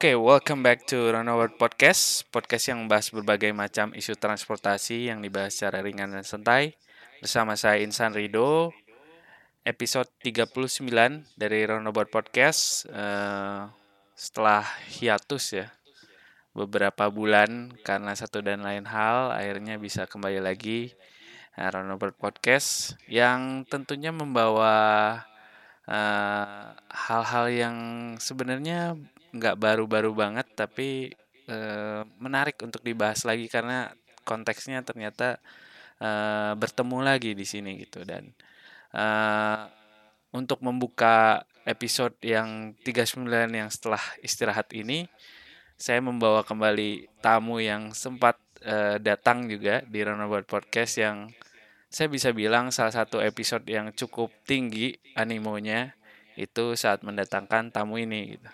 Oke, welcome back to Runabout Podcast, podcast yang membahas berbagai macam isu transportasi yang dibahas secara ringan dan santai. Bersama saya Insan Rido, episode 39 dari Runabout Podcast. eh, setelah hiatus ya, beberapa bulan karena satu dan lain hal, akhirnya bisa kembali lagi uh, Runabout Podcast yang tentunya membawa eh, hal-hal yang sebenarnya nggak baru-baru banget tapi eh, menarik untuk dibahas lagi karena konteksnya ternyata eh, bertemu lagi di sini gitu dan eh, untuk membuka episode yang 39 yang setelah istirahat ini saya membawa kembali tamu yang sempat eh, datang juga di Runabout Podcast yang saya bisa bilang salah satu episode yang cukup tinggi animonya itu saat mendatangkan tamu ini gitu.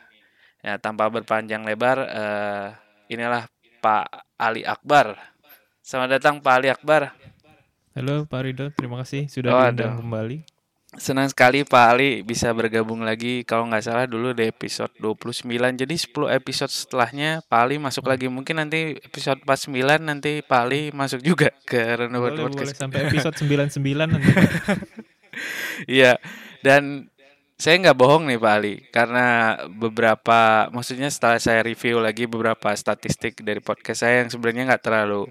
Ya, tanpa berpanjang lebar, eh, inilah Pak Ali Akbar. Selamat datang Pak Ali Akbar. Halo Pak Rido, terima kasih sudah Oh, diundang aduh. kembali. Senang sekali Pak Ali bisa bergabung lagi. Kalau nggak salah dulu di episode 29. Jadi 10 episode setelahnya Pak Ali masuk lagi. Mungkin nanti episode 49 nanti Pak Ali masuk juga ke Renewal Boleh, boleh Podcast. sampai episode 99 nanti. Iya, dan saya nggak bohong nih Pak Ali, karena beberapa, maksudnya setelah saya review lagi beberapa statistik dari podcast saya yang sebenarnya nggak terlalu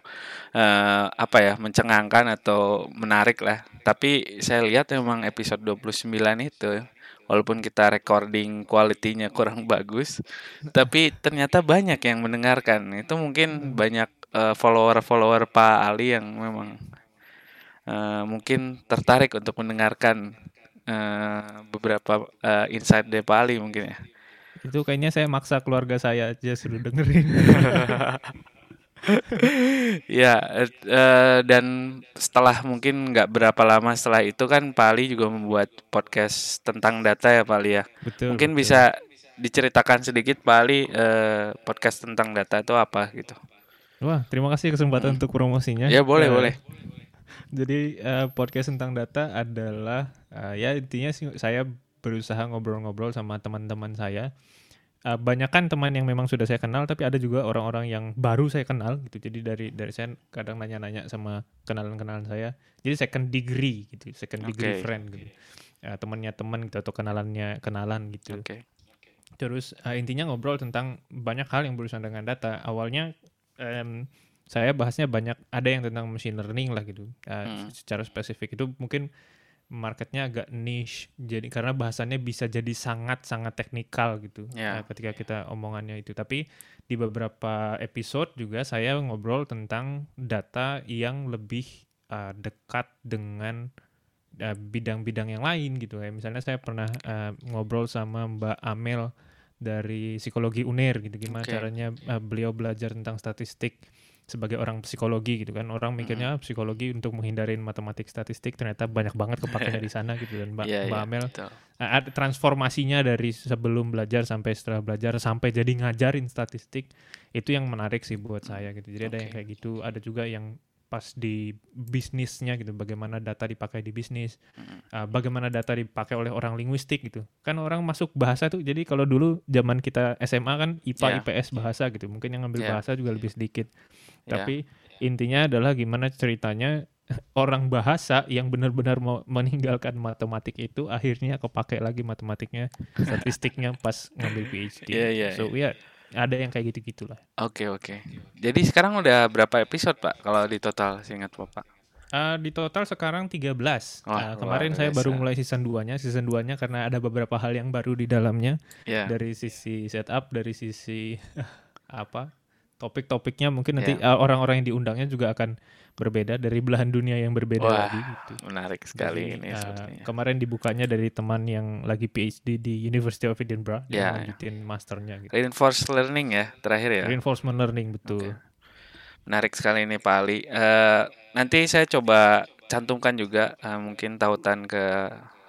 eh, apa ya mencengangkan atau menarik lah. Tapi saya lihat memang episode 29 itu, walaupun kita recording quality-nya kurang bagus, tapi ternyata banyak yang mendengarkan. Itu mungkin banyak eh, follower-follower Pak Ali yang memang eh, mungkin tertarik untuk mendengarkan eh, beberapa eh, insight dari Pak Ali mungkin ya. Itu kayaknya saya maksa keluarga saya aja suruh dengerin. Ya eh, eh, dan setelah mungkin nggak berapa lama setelah itu kan Pak Ali juga membuat podcast tentang data ya Pak Ali ya. betul. mungkin betul. bisa diceritakan sedikit Pak Ali eh, podcast tentang data itu apa gitu. Wah, terima kasih kesempatan untuk promosinya. Ya boleh Eh, boleh. Jadi eh, podcast tentang data adalah eh, ya intinya sih saya berusaha ngobrol-ngobrol sama teman-teman saya. Eh, banyak kan teman yang memang sudah saya kenal, tapi ada juga orang-orang yang baru saya kenal gitu. Jadi dari dari saya kadang nanya-nanya sama kenalan-kenalan saya. Jadi second degree gitu, second degree Oke. friend gitu. Eh, temannya teman gitu atau kenalannya kenalan gitu. Oke. Terus eh, intinya ngobrol tentang banyak hal yang berurusan dengan data. Awalnya em, saya bahasnya banyak ada yang tentang machine learning lah gitu. Eh, Hmm. Secara spesifik itu mungkin marketnya agak niche. Jadi karena bahasannya bisa jadi sangat-sangat teknikal gitu. Ya. eh, ketika kita omongannya itu. Tapi di beberapa episode juga saya ngobrol tentang data yang lebih eh, dekat dengan eh, bidang-bidang yang lain gitu ya. Misalnya saya pernah eh, ngobrol sama Mbak Amel dari psikologi UNER gitu. Gimana Oke. caranya eh, beliau belajar tentang statistik sebagai orang psikologi gitu kan. Orang mikirnya psikologi untuk menghindarin matematik statistik ternyata banyak banget kepakainya di sana gitu dan Mbak, Iya, Mbak iya, Amel betul. transformasinya dari sebelum belajar sampai setelah belajar sampai jadi ngajarin statistik itu yang menarik sih buat saya gitu. Jadi ada yang kayak gitu, ada juga yang pas di bisnisnya gitu, bagaimana data dipakai di bisnis, uh, bagaimana data dipakai oleh orang linguistik gitu. Kan orang masuk bahasa tuh, jadi kalau dulu zaman kita SMA kan IPA, Ya. IPS bahasa gitu, mungkin yang ngambil Ya. bahasa juga lebih sedikit. Ya. Tapi intinya adalah gimana ceritanya orang bahasa yang benar-benar mau meninggalkan matematik itu akhirnya kepake lagi matematiknya, statistiknya pas ngambil PhD. Iya, iya, so ya ada yang kayak gitu-gitulah. Oke oke. Jadi sekarang udah berapa episode Pak kalau di total seingat Bapak? Uh, di total sekarang 13. Wah, Uh, kemarin saya baru biasa. mulai season 2-nya. Season 2-nya karena ada beberapa hal yang baru di dalamnya Ya. dari sisi setup, dari sisi apa? Topik-topiknya mungkin nanti Ya. uh, orang-orang yang diundangnya juga akan berbeda dari belahan dunia yang berbeda Wah, lagi gitu. Menarik sekali Jadi, ini uh, sepertinya. kemarin dibukanya dari teman yang lagi PhD di University of Edinburgh ya. yang lanjutin masternya gitu. Reinforced learning ya terakhir ya. Reinforcement learning betul. Oke. Menarik sekali ini Pak Ali. Eh, nanti saya coba cantumkan juga eh, mungkin tautan ke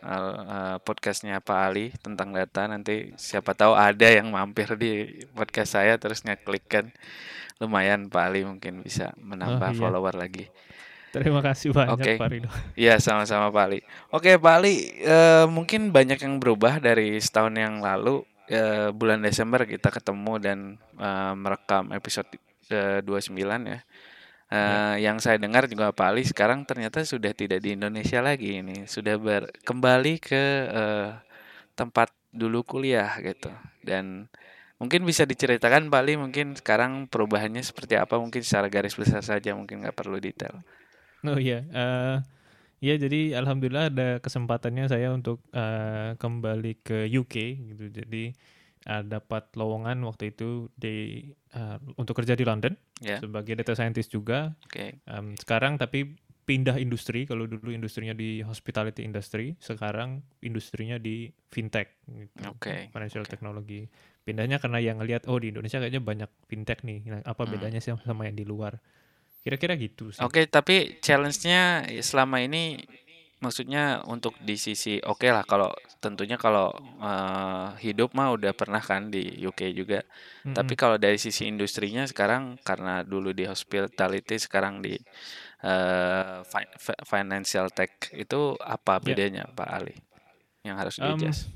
eh, eh, podcastnya Pak Ali tentang data. Nanti siapa tahu ada yang mampir di podcast saya terus ngeklik kan. Lumayan Pak Ali mungkin bisa menambah Oh, iya. follower lagi. Terima kasih banyak Oke. Pak Rido. Iya sama-sama Pak Ali. Oke Pak Ali, eh, mungkin banyak yang berubah dari setahun yang lalu. eh, bulan Desember kita ketemu dan eh, merekam episode eh, 29 ya. Eh, Yang saya dengar juga Pak Ali sekarang ternyata sudah tidak di Indonesia lagi ini, sudah ber kembali ke eh, tempat dulu kuliah gitu. Dan mungkin bisa diceritakan Pak Ali mungkin sekarang perubahannya seperti apa mungkin secara garis besar saja mungkin nggak perlu detail. Oh iya, eh ya jadi alhamdulillah ada kesempatannya saya untuk eh, kembali ke UK gitu. Jadi eh, dapat lowongan waktu itu di eh, untuk kerja di London Ya, sebagai data scientist juga. oke. Em, sekarang tapi pindah industri. Kalau dulu industrinya di hospitality industry, sekarang industrinya di fintech gitu. Oke, Financial oke. technology. Pindahnya karena yang ngelihat oh di Indonesia kayaknya banyak fintech nih. Nah, apa Hmm. bedanya sih sama yang di luar? Kira-kira gitu sih. Oke, tapi challenge-nya selama ini maksudnya untuk di sisi oke lah kalau tentunya kalau eh, hidup mah udah pernah kan di UK juga. Tapi Mm-mm. kalau dari sisi industrinya sekarang karena dulu di hospitality sekarang di eh, fi- fi- financial tech itu apa Ya. bedanya Pak Ali yang harus di-adjust?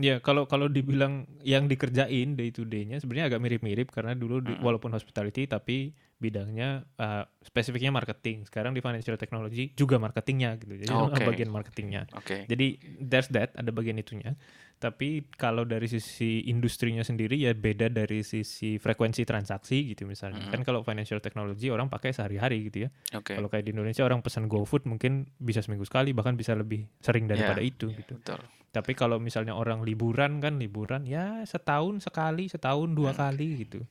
Ya, kalau kalau dibilang yang dikerjain day to day-nya sebenarnya agak mirip-mirip karena dulu di- walaupun hospitality tapi bidangnya uh, spesifiknya marketing. Sekarang di financial technology juga marketingnya gitu. Jadi Oh, ada Oke, bagian marketingnya. oke. Jadi there's that ada bagian itunya. Tapi kalau dari sisi industrinya sendiri ya beda dari sisi frekuensi transaksi gitu misalnya. Mm-mm. Kan kalau financial technology orang pakai sehari-hari gitu ya. Oke, Kalau kayak di Indonesia orang pesan GoFood mungkin bisa seminggu sekali bahkan bisa lebih sering Ya. daripada itu gitu. betul. Tapi kalau misalnya orang liburan kan liburan ya setahun sekali, setahun dua Hmm. kali gitu.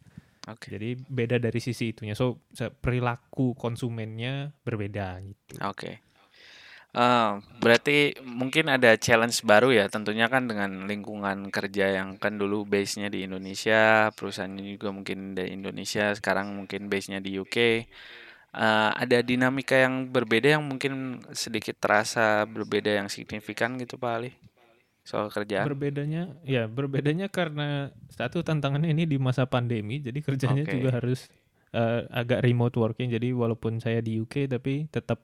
Oke. Jadi beda dari sisi itunya. So perilaku konsumennya berbeda gitu. Oke. Eh, berarti mungkin ada challenge baru ya tentunya kan dengan lingkungan kerja yang kan dulu base-nya di Indonesia, perusahaannya juga mungkin dari Indonesia, sekarang mungkin base-nya di UK. Eh, ada dinamika yang berbeda yang mungkin sedikit terasa berbeda yang signifikan gitu Pak Ali soal kerjaan. Berbedanya ya berbedanya karena satu tantangannya ini di masa pandemi. Jadi kerjanya Oke. juga harus eh, agak remote working. Jadi walaupun saya di UK tapi tetap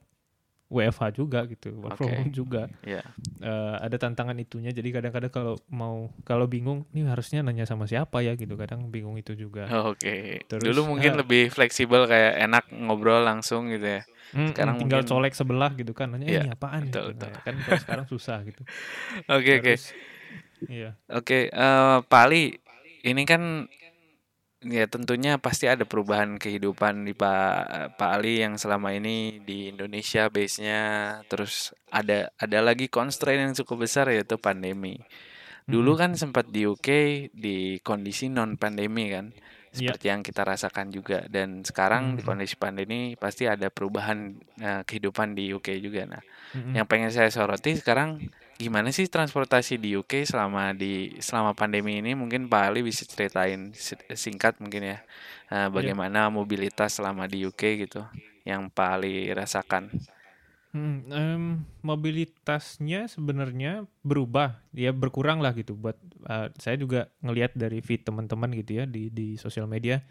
WFH juga gitu, work from Oke. home juga. Ya, Eh, ada tantangan itunya. Jadi kadang-kadang kalau mau kalau bingung, nih harusnya nanya sama siapa ya gitu. Kadang bingung itu juga. oke. Terus, Dulu mungkin eh, lebih fleksibel kayak enak ngobrol langsung gitu ya. Mm, Sekarang mm, tinggal mungkin- colek sebelah gitu kan nanya Iya, ini apaan betul, gitu. betul. Nah, kan kalau sekarang susah gitu Oke, oke. Iya Oke, eh, Pak Ali, ini kan ya tentunya pasti ada perubahan kehidupan di Pak Pak Ali yang selama ini di Indonesia base-nya, terus ada ada lagi constraint yang cukup besar yaitu pandemi. Dulu Mm-mm. kan sempat di UK di kondisi non pandemi kan, Iya. seperti yang kita rasakan juga. Dan sekarang di Mm-mm. kondisi pandemi pasti ada perubahan eh, kehidupan di UK juga. Nah, Mm-mm. yang pengen saya soroti sekarang gimana sih transportasi di UK selama di selama pandemi ini mungkin Pak Ali bisa ceritain si- singkat mungkin ya eh, bagaimana mobilitas selama di UK gitu yang Pak Ali rasakan. Mm, em, mobilitasnya sebenarnya berubah. Ya berkurang lah gitu buat eh, saya juga ngelihat dari feed teman-teman gitu ya di di sosial media.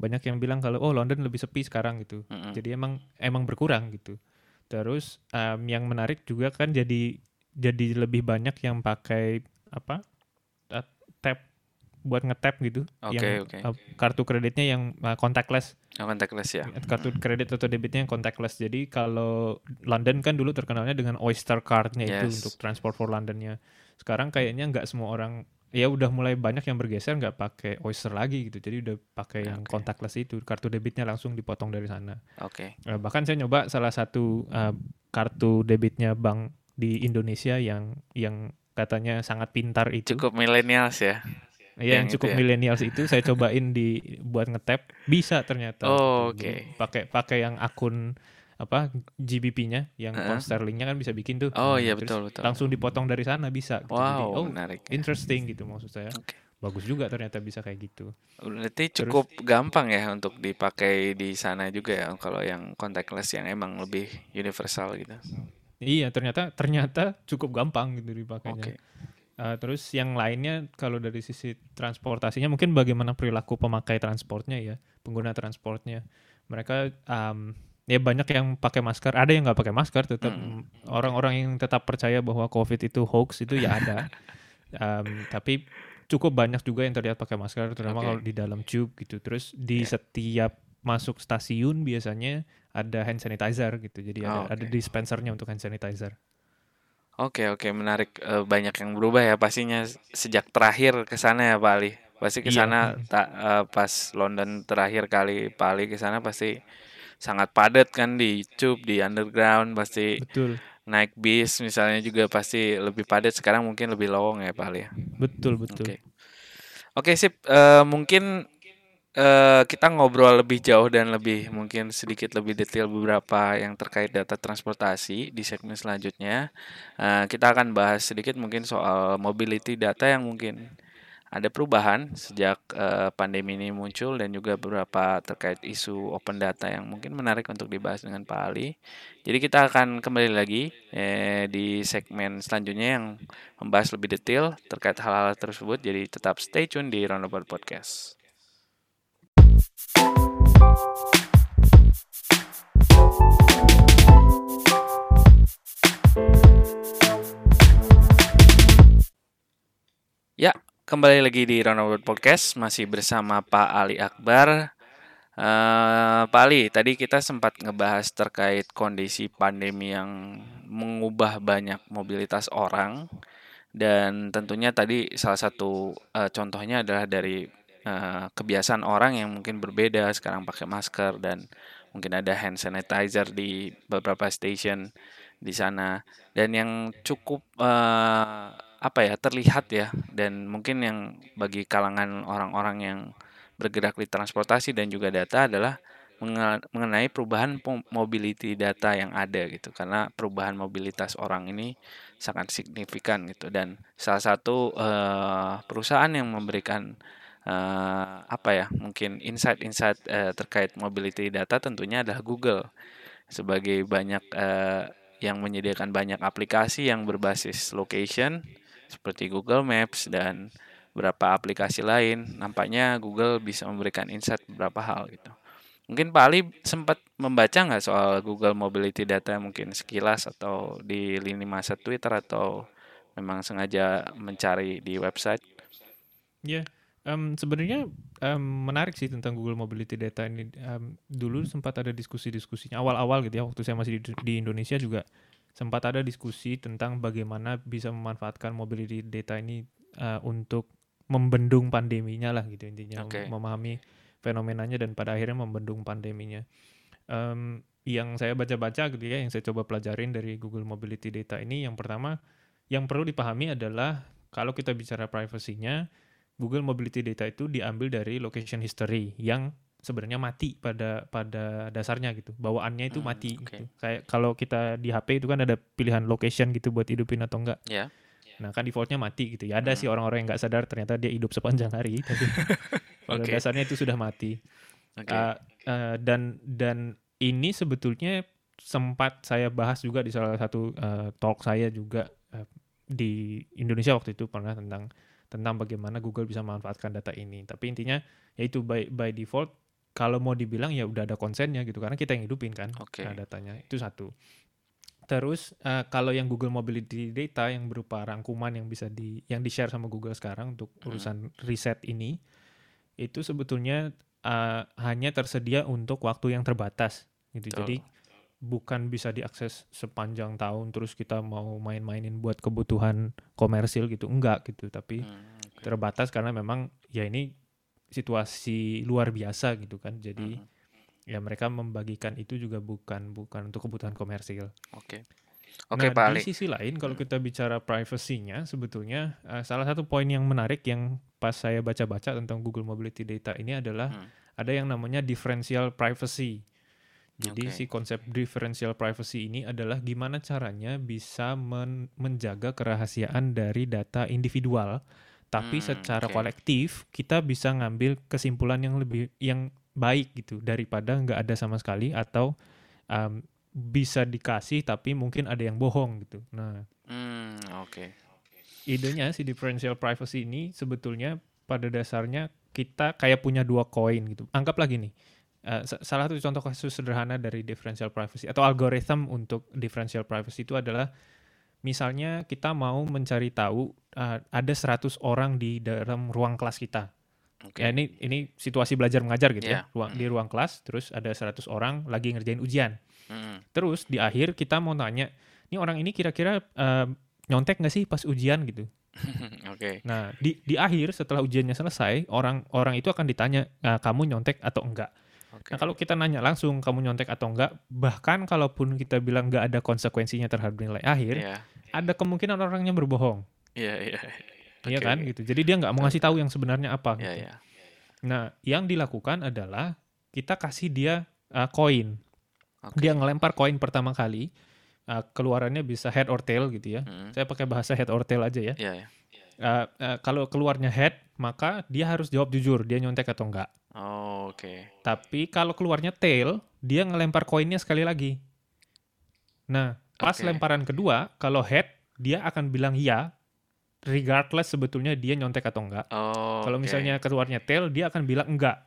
Banyak yang bilang kalau oh London lebih sepi sekarang gitu. Mm-mm. jadi emang emang berkurang gitu. Terus em, yang menarik juga kan jadi jadi lebih banyak yang pakai apa buat ngetap gitu Oke, yang oke. eh, kartu kreditnya yang eh, contactless Oh, contactless ya. kartu kredit atau debitnya yang contactless. Jadi kalau London kan dulu terkenalnya dengan Oyster Cardnya itu Yes. untuk transport for Londonnya. Sekarang kayaknya nggak semua orang ya udah mulai banyak yang bergeser nggak pakai Oyster lagi gitu. Jadi udah pakai yang Oke. contactless itu. Kartu debitnya langsung dipotong dari sana. Oke. Eh, bahkan saya nyoba salah satu eh, kartu debitnya bank di Indonesia yang yang katanya sangat pintar itu. Cukup millennials ya. Ya, yang Yang cukup ya? millennials itu saya cobain di buat ngetap bisa ternyata. Oh, oke. Jadi Pakai pakai yang akun apa GBP-nya yang Heeh. pound sterlingnya kan bisa bikin tuh. Oh Nah, iya terus betul betul. Langsung dipotong dari sana bisa. Gitu. Jadi, Wow, oh menarik. interesting gitu maksud saya. Oke. Bagus juga ternyata bisa kayak gitu. Berarti Terus- cukup gampang ya untuk dipakai di sana juga ya kalau yang contactless yang emang lebih universal gitu. Iya ternyata ternyata cukup gampang gitu dipakainya. Oke. Uh, terus yang lainnya kalau dari sisi transportasinya mungkin bagaimana perilaku pemakai transportnya ya pengguna transportnya mereka um, ya banyak yang pakai masker ada yang nggak pakai masker tetap Mm. orang-orang yang tetap percaya bahwa covid itu hoax itu ya ada Um, tapi cukup banyak juga yang terlihat pakai masker, terutama Oke. kalau di dalam tube gitu. Terus di Ya. setiap masuk stasiun biasanya ada hand sanitizer gitu. Jadi Oh, ada ada oke. dispensernya untuk hand sanitizer. Oke oke menarik Eh, banyak yang berubah ya pastinya sejak terakhir ke sana ya Pak Ali. Pasti ke Iya, sana mm. ta- eh, pas London terakhir kali Pak Ali ke sana pasti sangat padat kan di tube di underground pasti Betul, naik bis misalnya juga pasti lebih padat sekarang mungkin lebih lowong ya Pak Ali ya. betul, betul. Oke. Oke sip Eh, mungkin eh, kita ngobrol lebih jauh dan lebih mungkin sedikit lebih detail beberapa yang terkait data transportasi di segmen selanjutnya. Eh, kita akan bahas sedikit mungkin soal mobility data yang mungkin ada perubahan sejak eh, pandemi ini muncul dan juga beberapa terkait isu open data yang mungkin menarik untuk dibahas dengan Pak Ali. Jadi kita akan kembali lagi eh, di segmen selanjutnya yang membahas lebih detail terkait hal-hal tersebut. Jadi tetap stay tune di Roundabout Podcast. Ya, kembali lagi di Roundabout Podcast masih bersama Pak Ali Akbar. Eh, Pak Ali, tadi kita sempat ngebahas terkait kondisi pandemi yang mengubah banyak mobilitas orang dan tentunya tadi salah satu eh, contohnya adalah dari eh, kebiasaan orang yang mungkin berbeda sekarang pakai masker dan mungkin ada hand sanitizer di beberapa station di sana. Dan yang cukup eh, apa ya terlihat ya dan mungkin yang bagi kalangan orang-orang yang bergerak di transportasi dan juga data adalah mengenai perubahan mobility data yang ada gitu. Karena perubahan mobilitas orang ini sangat signifikan gitu. Dan salah satu eh, perusahaan yang memberikan eh, apa ya mungkin insight-insight eh, terkait mobility data tentunya adalah Google sebagai banyak eh, yang menyediakan banyak aplikasi yang berbasis location seperti Google Maps dan beberapa aplikasi lain. Nampaknya Google bisa memberikan insight beberapa hal gitu. Mungkin Pak Ali sempat membaca nggak soal Google Mobility Data mungkin sekilas atau di lini masa Twitter atau memang sengaja mencari di website? Ya, em, sebenarnya em, menarik sih tentang Google Mobility Data ini. Em, dulu sempat ada diskusi-diskusinya awal-awal gitu ya, waktu saya masih di, di Indonesia juga sempat ada diskusi tentang bagaimana bisa memanfaatkan mobility data ini eh, untuk membendung pandeminya lah gitu intinya, Oke. memahami fenomenanya dan pada akhirnya membendung pandeminya. Em, yang saya baca-baca gitu ya, yang saya coba pelajarin dari Google Mobility Data ini, yang pertama yang perlu dipahami adalah kalau kita bicara privasinya, Google Mobility Data itu diambil dari location history yang sebenarnya mati pada pada dasarnya gitu. Bawaannya itu Hmm, mati oke. gitu. Kayak kalau kita di HP itu kan ada pilihan location gitu buat hidupin atau enggak. Ya. Nah, kan defaultnya mati gitu. Ya ada Hmm. sih orang-orang yang nggak sadar ternyata dia hidup sepanjang hari, tapi pada dasarnya itu sudah mati. Oke. Uh, uh, dan dan ini sebetulnya sempat saya bahas juga di salah satu uh, talk saya juga uh, di Indonesia waktu itu pernah tentang tentang bagaimana Google bisa memanfaatkan data ini. Tapi intinya yaitu by by default kalau mau dibilang ya udah ada konsennya gitu karena kita yang hidupin kan Oke. uh, datanya itu satu. Terus uh, kalau yang Google Mobility Data yang berupa rangkuman yang bisa di yang di share sama Google sekarang untuk Hmm. urusan riset ini itu sebetulnya uh, hanya tersedia untuk waktu yang terbatas gitu. Betul. Jadi bukan bisa diakses sepanjang tahun terus kita mau main-mainin buat kebutuhan komersil gitu. Enggak gitu, tapi Hmm, oke. terbatas karena memang ya ini situasi luar biasa gitu kan. Jadi Hmm, ya mereka membagikan itu juga bukan bukan untuk kebutuhan komersil. Oke. Oke Nah, Pak di sisi lain kalau Hmm. kita bicara privasinya sebetulnya eh, salah satu poin yang menarik yang pas saya baca-baca tentang Google Mobility Data ini adalah Hmm. ada yang namanya differential privacy. Jadi si konsep differential privacy ini adalah gimana caranya bisa men- menjaga kerahasiaan dari data individual, tapi Hmm, secara oke. kolektif kita bisa ngambil kesimpulan yang lebih yang baik gitu daripada nggak ada sama sekali atau um, bisa dikasih tapi mungkin ada yang bohong gitu. Nah, Hmm, oke. idenya si differential privacy ini sebetulnya pada dasarnya kita kayak punya dua koin gitu. Anggaplah gini, sa- salah satu contoh kasus sederhana dari differential privacy atau algoritma untuk differential privacy itu adalah misalnya kita mau mencari tahu uh, ada 100 orang di dalam ruang kelas kita. Oke. Ya ini ini situasi belajar mengajar gitu Iya. ya. Ruang di ruang kelas terus ada 100 orang lagi ngerjain ujian. Mm-mm. Terus di akhir kita mau tanya, ini orang ini kira-kira uh, nyontek nggak sih pas ujian gitu. Oke. Nah, di di akhir setelah ujiannya selesai, orang orang itu akan ditanya, "Ah, kamu nyontek atau enggak? Oke. Nah, kalau kita nanya langsung kamu nyontek atau enggak, bahkan kalaupun kita bilang nggak ada konsekuensinya terhadap nilai akhir, Iya. ada kemungkinan orangnya berbohong, Iya, iya. Iya Oke. kan gitu. Jadi dia nggak mau ngasih tahu yang sebenarnya apa. Iya, gitu. iya. Nah, yang dilakukan adalah kita kasih dia uh, koin. Oke. Dia ngelempar koin pertama kali, uh, keluarannya bisa head or tail gitu ya. Mm. Saya pakai bahasa head or tail aja ya. Iya, iya. Uh, uh, kalau keluarnya head, maka dia harus jawab jujur, dia nyontek atau enggak. Oh, oke. Tapi kalau keluarnya tail, dia ngelempar koinnya sekali lagi. Nah, pas Oke. lemparan kedua, kalau head, dia akan bilang iya, regardless sebetulnya dia nyontek atau enggak. Oh. kalau oke. misalnya keluarnya tail, dia akan bilang enggak,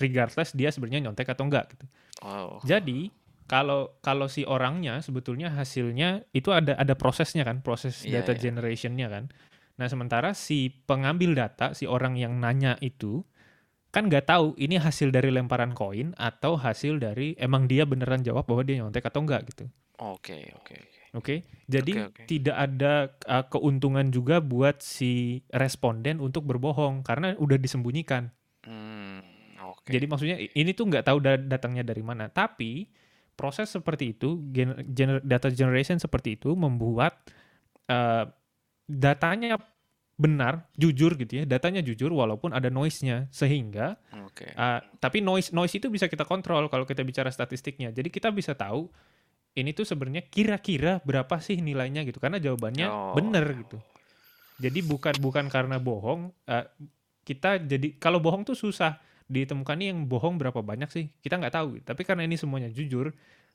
regardless dia sebenarnya nyontek atau enggak. Gitu. Oh. Jadi kalau kalau si orangnya sebetulnya hasilnya itu ada ada prosesnya kan, proses Iya, data iya. generationnya kan. Nah sementara si pengambil data, si orang yang nanya itu kan nggak tahu ini hasil dari lemparan koin atau hasil dari emang dia beneran jawab bahwa dia nyontek atau enggak gitu. Oke, oke, oke. Oke, jadi Oke, oke. tidak ada uh, keuntungan juga buat si responden untuk berbohong karena udah disembunyikan. Hmm, oke. Jadi maksudnya ini tuh nggak tahu da- datangnya dari mana. Tapi proses seperti itu, gen- gener- data generation seperti itu membuat uh, datanya benar, jujur gitu ya. Datanya jujur walaupun ada noise-nya sehingga Oke. uh, tapi noise noise itu bisa kita kontrol kalau kita bicara statistiknya. Jadi kita bisa tahu ini tuh sebenarnya kira-kira berapa sih nilainya gitu karena jawabannya Oh. benar gitu. Jadi bukan bukan karena bohong uh, kita jadi kalau bohong tuh susah ditemukan nih yang bohong berapa banyak sih kita nggak tahu. Tapi karena ini semuanya jujur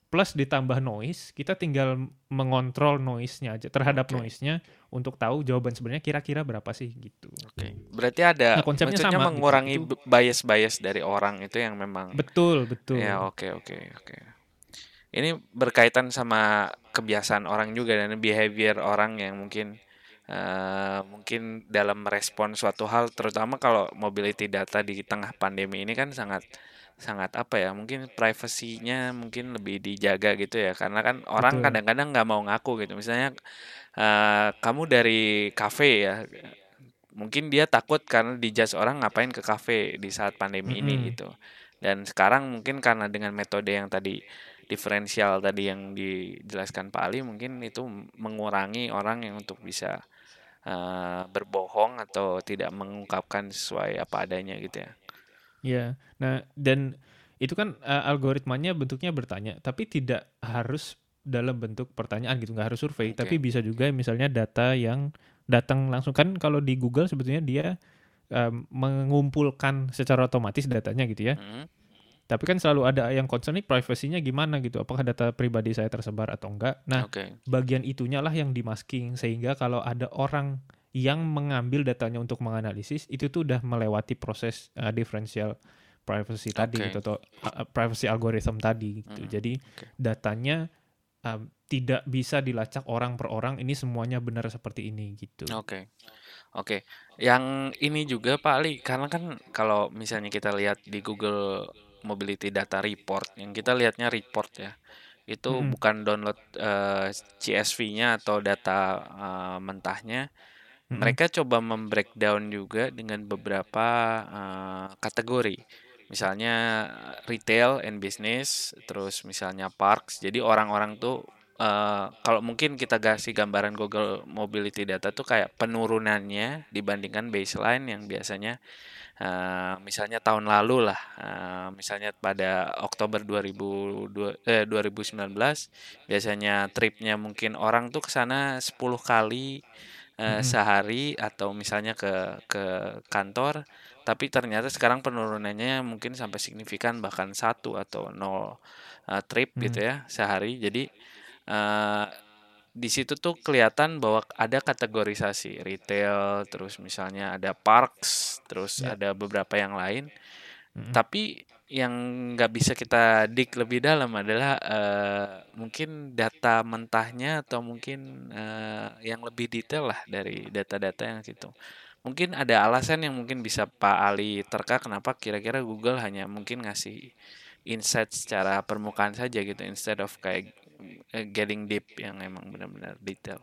plus ditambah noise kita tinggal mengontrol noise-nya aja terhadap Oke. noise-nya untuk tahu jawaban sebenarnya kira-kira berapa sih gitu. Oke. Berarti ada Nah, konsepnya maksudnya sama gitu. mengurangi Itu- b- bias-bias dari orang itu yang memang Betul betul. Ya, oke, oke, oke. Ini berkaitan sama kebiasaan orang juga dan behavior orang yang mungkin eh, mungkin dalam merespon suatu hal terutama kalau mobility data di tengah pandemi ini kan sangat sangat apa ya mungkin privasinya mungkin lebih dijaga gitu ya karena kan orang Betul. kadang-kadang nggak mau ngaku gitu misalnya eh, kamu dari kafe ya mungkin dia takut karena dijudge orang ngapain ke kafe di saat pandemi ini Mm-mm. gitu dan sekarang mungkin karena dengan metode yang tadi diferensial tadi yang dijelaskan Pak Ali mungkin itu mengurangi orang yang untuk bisa eh, berbohong atau tidak mengungkapkan sesuai apa adanya gitu ya. Iya. Nah, dan itu kan uh, algoritmanya bentuknya bertanya, tapi tidak harus dalam bentuk pertanyaan gitu, nggak harus survei, Oke. tapi bisa juga misalnya data yang datang langsung kan kalau di Google sebetulnya dia um, mengumpulkan secara otomatis datanya gitu ya. Mm, Tapi kan selalu ada yang concern nih privasinya gimana gitu, apakah data pribadi saya tersebar atau enggak. Nah, Oke. bagian itunya lah yang di masking sehingga kalau ada orang yang mengambil datanya untuk menganalisis itu tuh udah melewati proses uh, differential privacy tadi Oke. gitu atau uh, uh, privacy algorithm tadi gitu. Mm, Jadi oke. datanya um, tidak bisa dilacak orang per orang ini semuanya benar seperti ini gitu. Oke. Oke. Yang ini juga Pak Ali karena kan kalau misalnya kita lihat di Google Mobility Data Report yang kita lihatnya report ya. Itu Mm-mm. bukan download eh, CSV-nya atau data eh, mentahnya. Mm-mm. Mereka coba membreakdown juga dengan beberapa eh, kategori. Misalnya eh, retail and business, terus misalnya parks. Jadi orang-orang tuh eh, kalau mungkin kita kasih gambaran Google Mobility Data tuh kayak penurunannya dibandingkan baseline yang biasanya eh, misalnya tahun lalu lah, eh, misalnya pada Oktober 2002, eh, 2019 biasanya tripnya mungkin orang tuh ke sana 10 kali eh, Mm-mm. sehari atau misalnya ke ke kantor tapi ternyata sekarang penurunannya mungkin sampai signifikan bahkan satu atau nol eh, trip Hmm. gitu ya sehari jadi eh, di situ tuh kelihatan bahwa ada kategorisasi retail terus misalnya ada parks terus Ya. ada beberapa yang lain Mm-mm. tapi yang nggak bisa kita dik lebih dalam adalah uh, mungkin data mentahnya atau mungkin uh, yang lebih detail lah dari data-data yang situ. Mungkin ada alasan yang mungkin bisa Pak Ali terka kenapa kira-kira Google hanya mungkin ngasih insight secara permukaan saja gitu instead of kayak uh, getting deep yang emang benar-benar detail.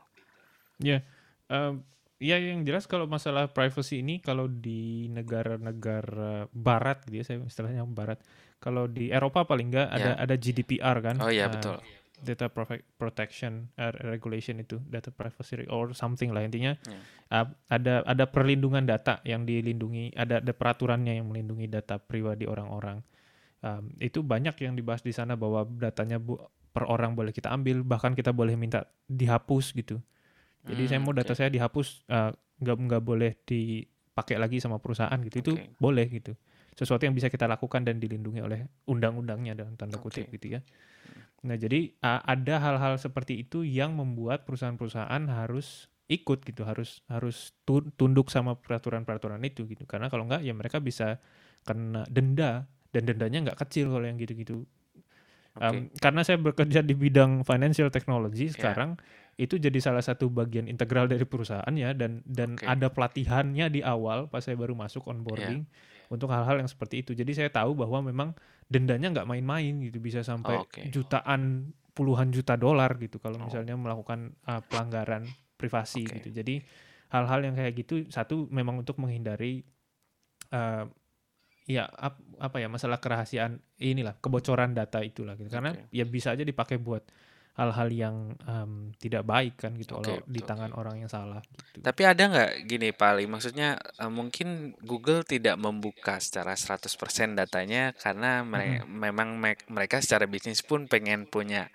Ya, yeah. Ya yang jelas kalau masalah privacy ini kalau di negara-negara barat gitu ya saya istilahnya barat. Kalau di Eropa paling enggak ada yeah. ada GDPR kan. Oh iya uh, betul. Data protection uh, regulation itu data privacy or something lah intinya yeah. uh, ada ada perlindungan data yang dilindungi ada ada peraturannya yang melindungi data pribadi orang-orang um, itu banyak yang dibahas di sana bahwa datanya bu, per orang boleh kita ambil bahkan kita boleh minta dihapus gitu jadi hmm, saya mau data okay. saya dihapus uh, nggak nggak boleh dipakai lagi sama perusahaan gitu. Itu okay. boleh gitu. Sesuatu yang bisa kita lakukan dan dilindungi oleh undang-undangnya dalam tanda kutip okay. gitu ya. Nah, jadi uh, ada hal-hal seperti itu yang membuat perusahaan-perusahaan harus ikut gitu, harus harus tunduk sama peraturan-peraturan itu gitu. Karena kalau nggak ya mereka bisa kena denda dan dendanya nggak kecil kalau yang gitu-gitu. Okay. Um, karena saya bekerja di bidang financial technology yeah. sekarang itu jadi salah satu bagian integral dari perusahaan ya dan dan okay. ada pelatihannya di awal pas saya baru masuk onboarding yeah. untuk hal-hal yang seperti itu. Jadi saya tahu bahwa memang dendanya nggak main-main gitu bisa sampai oh, okay. jutaan puluhan juta dolar gitu kalau oh. misalnya melakukan uh, pelanggaran privasi okay. gitu. Jadi hal-hal yang kayak gitu satu memang untuk menghindari uh, ya ap, apa ya masalah kerahasiaan inilah kebocoran data itulah gitu. Karena okay. ya bisa aja dipakai buat hal-hal yang um, tidak baik kan gitu okay, kalau di tangan orang yang salah. Gitu. Tapi ada nggak gini Pak Ali, maksudnya uh, mungkin Google tidak membuka secara 100% datanya karena hmm. memang me mereka secara bisnis pun pengen punya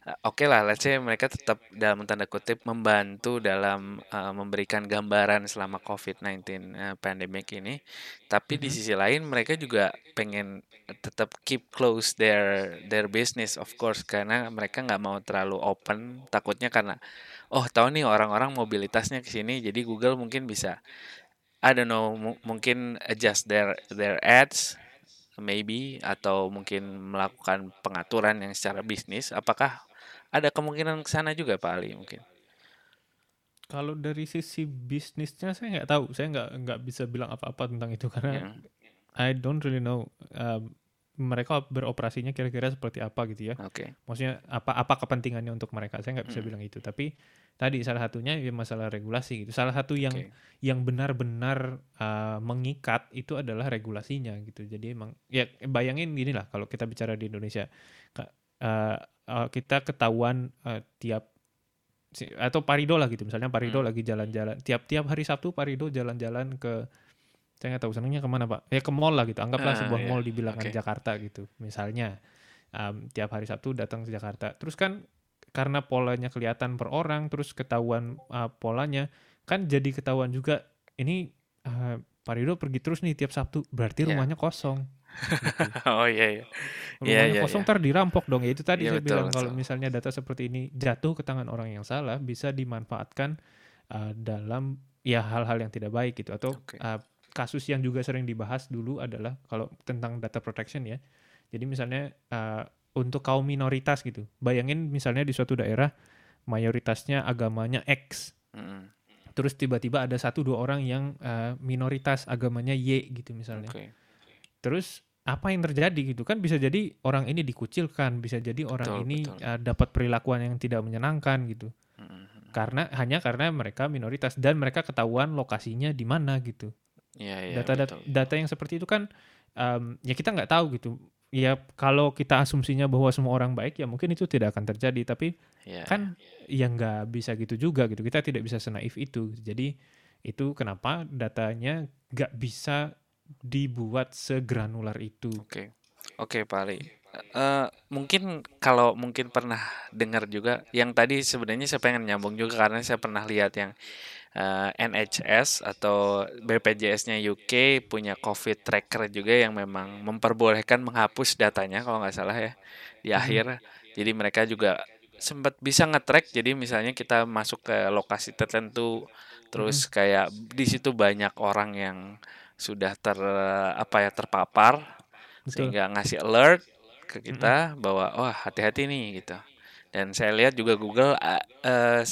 oke okay lah, let's say mereka tetap dalam tanda kutip membantu dalam uh, memberikan gambaran selama COVID-19 uh, pandemic ini. Tapi hmm. di sisi lain mereka juga pengen tetap keep close their their business of course karena mereka nggak mau terlalu open takutnya karena oh tahu nih orang-orang mobilitasnya ke sini jadi Google mungkin bisa I don't know mungkin adjust their their ads maybe atau mungkin melakukan pengaturan yang secara bisnis apakah ada kemungkinan ke sana juga Pak Ali mungkin kalau dari sisi bisnisnya saya nggak tahu saya nggak nggak bisa bilang apa-apa tentang itu karena yeah. I don't really know um, mereka beroperasinya kira-kira seperti apa gitu ya. Oke. Okay. Maksudnya apa apa kepentingannya untuk mereka? Saya nggak bisa hmm. bilang itu. Tapi tadi salah satunya ya masalah regulasi gitu. Salah satu yang okay. yang benar-benar uh, mengikat itu adalah regulasinya gitu. Jadi emang ya bayangin gini lah kalau kita bicara di Indonesia, uh, uh, kita ketahuan uh, tiap atau Parido lah gitu. Misalnya Parido hmm. lagi jalan-jalan tiap-tiap hari Sabtu Parido jalan-jalan ke saya nggak tahu senangnya ke mana pak ya ke mall lah gitu anggaplah uh, sebuah yeah. mall di bilangan okay. Jakarta gitu misalnya um, tiap hari Sabtu datang ke Jakarta terus kan karena polanya kelihatan per orang terus ketahuan uh, polanya kan jadi ketahuan juga ini uh, Pak Rido pergi terus nih tiap Sabtu berarti yeah. rumahnya kosong. Oh iya iya rumahnya yeah, yeah, kosong yeah. dirampok dong ya itu tadi yeah, saya betul, bilang kalau misalnya data seperti ini jatuh ke tangan orang yang salah bisa dimanfaatkan uh, dalam ya hal-hal yang tidak baik gitu atau okay. uh, kasus yang juga sering dibahas dulu adalah kalau tentang data protection ya. Jadi misalnya uh, untuk kaum minoritas gitu. Bayangin misalnya di suatu daerah mayoritasnya agamanya X. Mm. Terus tiba-tiba ada satu dua orang yang uh, minoritas agamanya Y gitu misalnya. Okay. Terus apa yang terjadi gitu kan bisa jadi orang ini dikucilkan, bisa jadi orang betul, ini Uh, dapat perilakuan yang tidak menyenangkan gitu. Mm. Karena hanya karena mereka minoritas dan mereka ketahuan lokasinya di mana gitu. Ya, ya, data, data data yang seperti itu kan um, ya kita nggak tahu gitu. Ya kalau kita asumsinya bahwa semua orang baik ya mungkin itu tidak akan terjadi. Tapi ya, kan ya nggak bisa gitu juga gitu. Kita tidak bisa senaif itu. Jadi itu kenapa datanya nggak bisa dibuat segranular itu. Oke, oke Pak Ali. Uh, mungkin kalau mungkin pernah dengar juga yang tadi sebenarnya saya pengen nyambung juga karena saya pernah lihat yang uh, eh, NHS atau BPJS-nya UK punya COVID tracker juga yang memang memperbolehkan menghapus datanya kalau nggak salah ya di hmm. akhir. Jadi mereka juga sempat bisa nge-track. Jadi misalnya kita masuk ke lokasi tertentu, terus hmm. kayak di situ banyak orang yang sudah ter apa ya terpapar Betul. sehingga ngasih alert ke kita bahwa wah hati-hati nih gitu. Dan saya lihat juga Google uh, uh,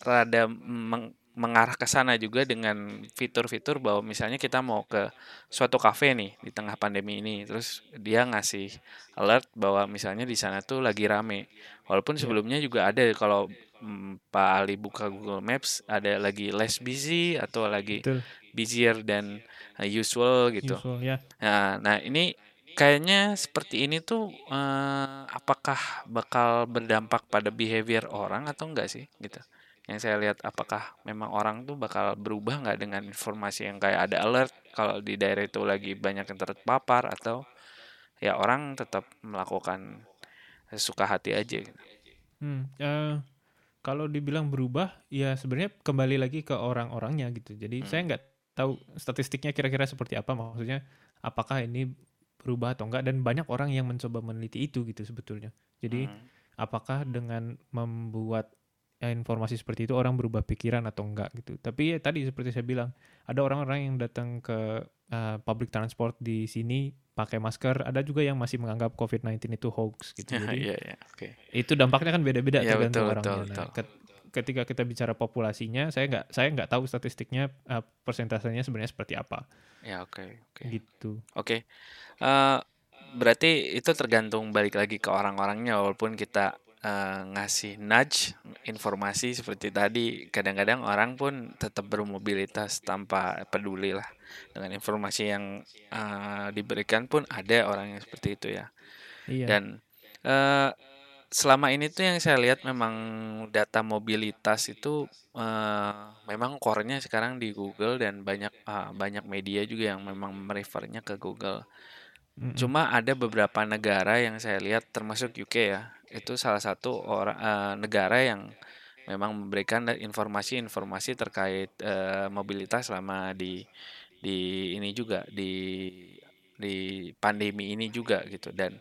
rada meng mengarah ke sana juga dengan fitur-fitur bahwa misalnya kita mau ke suatu kafe nih di tengah pandemi ini, terus dia ngasih alert bahwa misalnya di sana tuh lagi rame. Walaupun Iya. sebelumnya juga ada kalau mm, Pak Ali buka Google Maps ada lagi less busy atau lagi Betul. Busier than uh, usual gitu. Usual ya. Nah, nah ini kayaknya seperti ini tuh eh, apakah bakal berdampak pada behavior orang atau enggak sih gitu? Yang saya lihat apakah memang orang tuh bakal berubah nggak dengan informasi yang kayak ada alert kalau di daerah itu lagi banyak yang terpapar atau ya orang tetap melakukan suka hati aja gitu. Hmm, eh, kalau dibilang berubah, ya sebenarnya kembali lagi ke orang-orangnya gitu. Jadi Hmm. saya nggak tahu statistiknya kira-kira seperti apa. Maksudnya apakah ini berubah atau enggak? Dan banyak orang yang mencoba meneliti itu gitu sebetulnya. Jadi Hmm. apakah dengan membuat ya, informasi seperti itu orang berubah pikiran atau enggak gitu. Tapi ya tadi seperti saya bilang, ada orang-orang yang datang ke uh, public transport di sini pakai masker, ada juga yang masih menganggap COVID-19 itu hoax gitu. Jadi Iya, iya, oke. itu dampaknya kan beda-beda Iya, tergantung betul, orangnya. betul, Nah, betul. Ket- ketika kita bicara populasinya, saya nggak saya nggak tahu statistiknya uh, persentasenya sebenarnya seperti apa Ya, oke, oke. gitu. Oke. Eh, berarti itu tergantung balik lagi ke orang-orangnya walaupun kita eh, ngasih nudge informasi seperti tadi kadang-kadang orang pun tetap bermobilitas tanpa peduli lah dengan informasi yang eh, diberikan pun ada orang yang seperti itu ya. Iya. Dan eh, selama ini tuh yang saya lihat memang data mobilitas itu eh, memang core-nya sekarang di Google dan banyak ah, banyak media juga yang memang merefernya ke Google. Mm-mm. Cuma ada beberapa negara yang saya lihat termasuk UK ya. Itu salah satu orang eh, negara yang memang memberikan informasi-informasi terkait eh, mobilitas selama di di ini juga di di pandemi ini juga gitu dan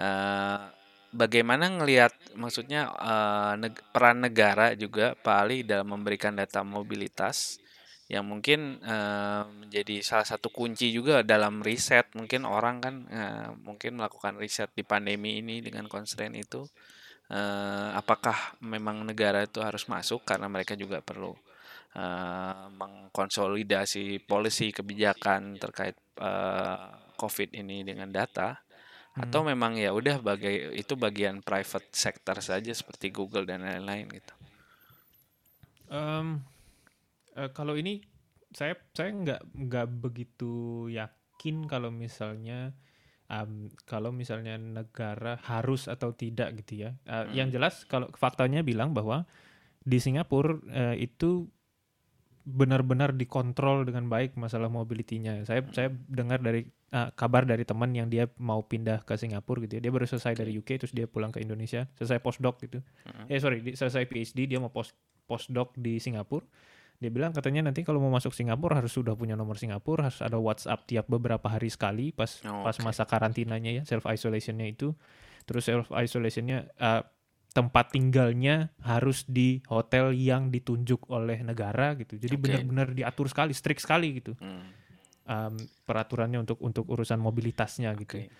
eh, bagaimana ngelihat maksudnya eh, neg- peran negara juga Pak Ali dalam memberikan data mobilitas yang mungkin eh, menjadi salah satu kunci juga dalam riset? Mungkin orang kan eh, mungkin melakukan riset di pandemi ini dengan constraint itu. Eh, apakah memang negara itu harus masuk karena mereka juga perlu eh, mengkonsolidasi polisi kebijakan terkait eh, COVID ini dengan data atau Hmm. memang ya udah bagai itu bagian private sector saja seperti Google dan lain-lain gitu. Em, eh, kalau ini saya saya nggak nggak begitu yakin kalau misalnya em, kalau misalnya negara harus atau tidak gitu ya. Yang Hmm. jelas kalau faktanya bilang bahwa di Singapura eh, itu benar-benar dikontrol dengan baik masalah mobilitinya. Saya saya dengar dari eh, kabar dari teman yang dia mau pindah ke Singapura gitu ya. Dia baru selesai dari UK terus dia pulang ke Indonesia, selesai postdoc gitu. Mm. Eh sorry, di- selesai PhD dia mau post postdoc di Singapura. Dia bilang katanya nanti kalau mau masuk Singapura harus sudah punya nomor Singapura, harus ada WhatsApp tiap beberapa hari sekali pas Oh, pas oke. masa karantinanya ya, self isolationnya itu. Terus self isolationnya eh, tempat tinggalnya harus di hotel yang ditunjuk oleh negara gitu. Jadi Oke. benar-benar diatur sekali, strict sekali gitu Hmm, um, peraturannya untuk untuk urusan mobilitasnya gitu. Oke.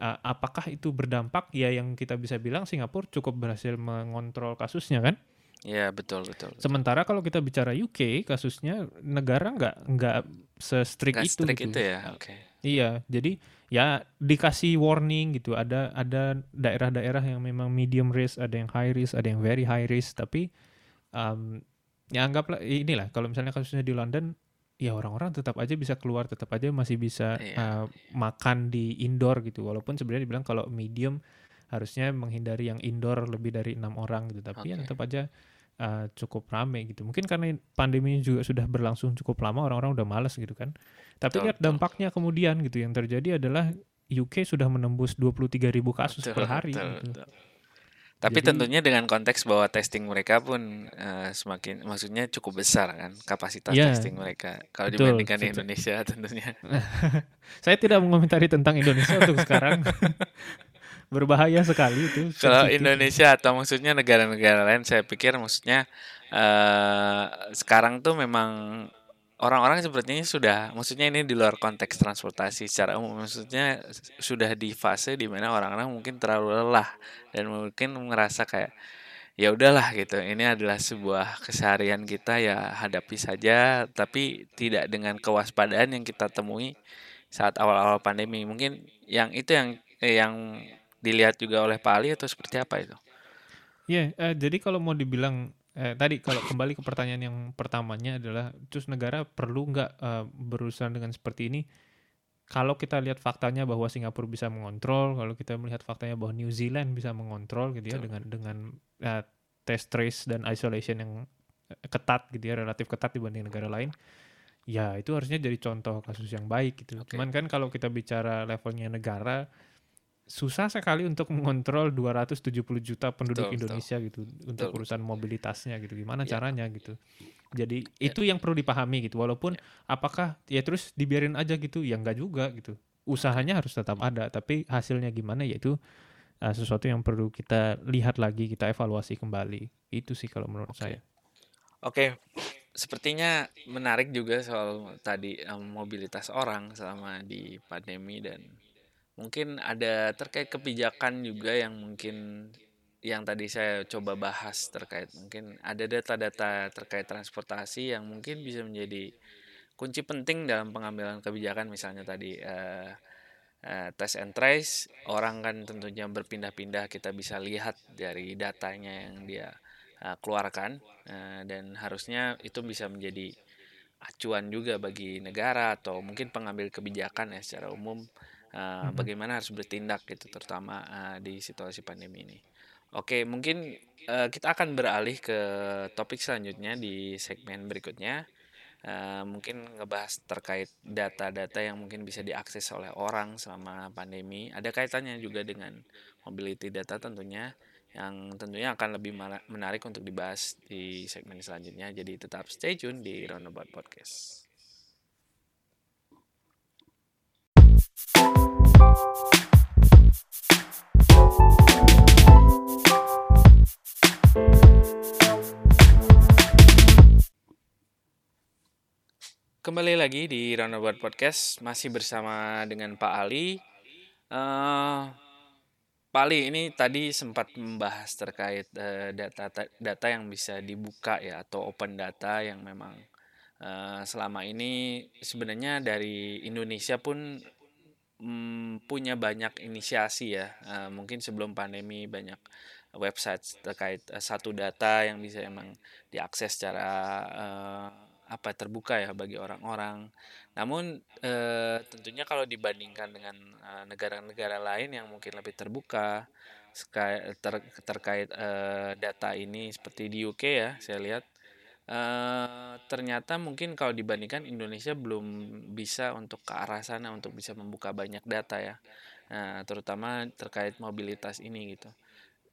Uh, apakah itu berdampak? Ya yang kita bisa bilang Singapura cukup berhasil mengontrol kasusnya kan. Ya betul betul. Sementara kalau kita bicara UK kasusnya negara nggak nggak se-strict itu strict gitu. itu ya. Oke. Iya, jadi ya dikasih warning gitu. Ada ada daerah-daerah yang memang medium risk, ada yang high risk, ada yang very high risk. Tapi um, ya anggaplah inilah kalau misalnya kasusnya di London, ya orang-orang tetap aja bisa keluar, tetap aja masih bisa Iya. uh, makan di indoor gitu. Walaupun sebenarnya dibilang kalau medium harusnya menghindari yang indoor lebih dari enam orang gitu. Tapi ya Oke. tetap aja uh, cukup rame gitu. Mungkin karena pandemi juga sudah berlangsung cukup lama, orang-orang udah males gitu kan. Tapi lihat dampaknya kemudian gitu yang terjadi adalah UK sudah menembus 23.000 kasus Betul, per hari. betul, gitu. betul. Tapi Jadi- tentunya dengan konteks bahwa testing mereka pun eh, semakin maksudnya cukup besar kan kapasitas Iya. testing mereka. Kalau Betul, dibandingkan di betul. Indonesia tentunya. Saya tidak mengomentari tentang Indonesia untuk sekarang. Berbahaya sekali itu. Kalau. Indonesia atau maksudnya negara-negara lain saya pikir maksudnya eh sekarang tuh memang orang-orang sepertinya sudah maksudnya ini di luar konteks transportasi secara umum maksudnya sudah di fase di mana orang-orang mungkin terlalu lelah dan mungkin ngerasa kayak ya udahlah gitu. Ini adalah sebuah keseharian kita ya hadapi saja tapi tidak dengan kewaspadaan yang kita temui saat awal-awal pandemi. Mungkin yang itu yang eh, yang dilihat juga oleh Pak Ali atau seperti apa itu? Iya, eh, jadi kalau mau dibilang eh, tadi kalau kembali ke pertanyaan yang pertamanya adalah terus negara perlu nggak eh, berurusan dengan seperti ini? Kalau kita lihat faktanya bahwa Singapura bisa mengontrol, kalau kita melihat faktanya bahwa New Zealand bisa mengontrol gitu ya Betul. dengan dengan eh, test trace dan isolation yang eh, ketat gitu ya, relatif ketat dibanding negara lain. Ya, itu harusnya jadi contoh kasus yang baik gitu. Oke. Cuman kan kalau kita bicara levelnya negara susah sekali untuk mengontrol 270 juta penduduk Betul, betul. Indonesia gitu untuk Betul, urusan mobilitasnya gitu. Gimana Ya. caranya gitu. Jadi Ya. itu yang perlu dipahami gitu. Walaupun apakah ya terus dibiarin aja gitu. Ya enggak juga gitu. Usahanya harus tetap ada. Tapi hasilnya gimana yaitu uh, sesuatu yang perlu kita lihat lagi kita evaluasi kembali. Itu sih kalau menurut Oke. saya. Oke, sepertinya menarik juga soal tadi em, mobilitas orang selama di pandemi dan mungkin ada terkait kebijakan juga yang mungkin yang tadi saya coba bahas terkait mungkin ada data-data terkait transportasi yang mungkin bisa menjadi kunci penting dalam pengambilan kebijakan. Misalnya tadi eh, eh, test and trace orang kan tentunya berpindah-pindah kita bisa lihat dari datanya yang dia eh, keluarkan eh, dan harusnya itu bisa menjadi acuan juga bagi negara atau mungkin pengambil kebijakan ya secara umum Mhm. bagaimana harus bertindak gitu terutama eh, di situasi pandemi ini. Oke, mungkin eh, kita akan beralih ke topik selanjutnya di segmen berikutnya. Eh, mungkin ngebahas terkait data-data yang mungkin bisa diakses oleh orang selama pandemi. Ada kaitannya juga dengan mobility data tentunya yang tentunya akan lebih menarik untuk dibahas di segmen selanjutnya. Jadi tetap stay tune di Roundabout Podcast. Kembali lagi di Roundabout Podcast masih bersama dengan Pak Ali. Eh, Pak Ali ini tadi sempat membahas terkait eh, data data yang bisa dibuka ya atau open data yang memang eh, selama ini sebenarnya dari Indonesia pun mm, punya banyak inisiasi ya. Eh, mungkin sebelum pandemi banyak website terkait eh, satu data yang bisa emang diakses secara eh, apa terbuka ya bagi orang-orang. Namun eh, tentunya kalau dibandingkan dengan negara-negara lain yang mungkin lebih terbuka ter- terkait eh, data ini seperti di UK ya, saya lihat eh, ternyata mungkin kalau dibandingkan Indonesia belum bisa untuk ke arah sana untuk bisa membuka banyak data ya. Nah, terutama terkait mobilitas ini gitu.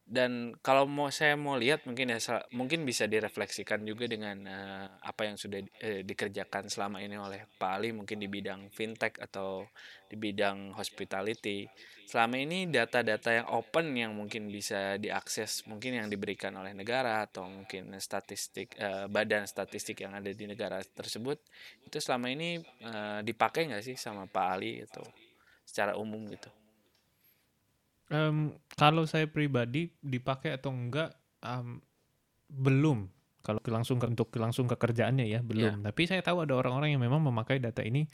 Dan kalau mau saya mau lihat mungkin ya mungkin bisa direfleksikan juga dengan eh, apa yang sudah eh, dikerjakan selama ini oleh Pak Ali mungkin di bidang fintech atau di bidang hospitality. Selama ini data-data yang open yang mungkin bisa diakses mungkin yang diberikan oleh negara atau mungkin statistik eh, badan statistik yang ada di negara tersebut itu selama ini eh, dipakai nggak sih sama Pak Ali itu secara umum gitu. Em, kalau saya pribadi dipakai atau enggak em, belum. Kalau ke- langsung ke, untuk langsung ke kerjaannya ya belum. Tapi saya tahu ada orang-orang yang memang memakai data ini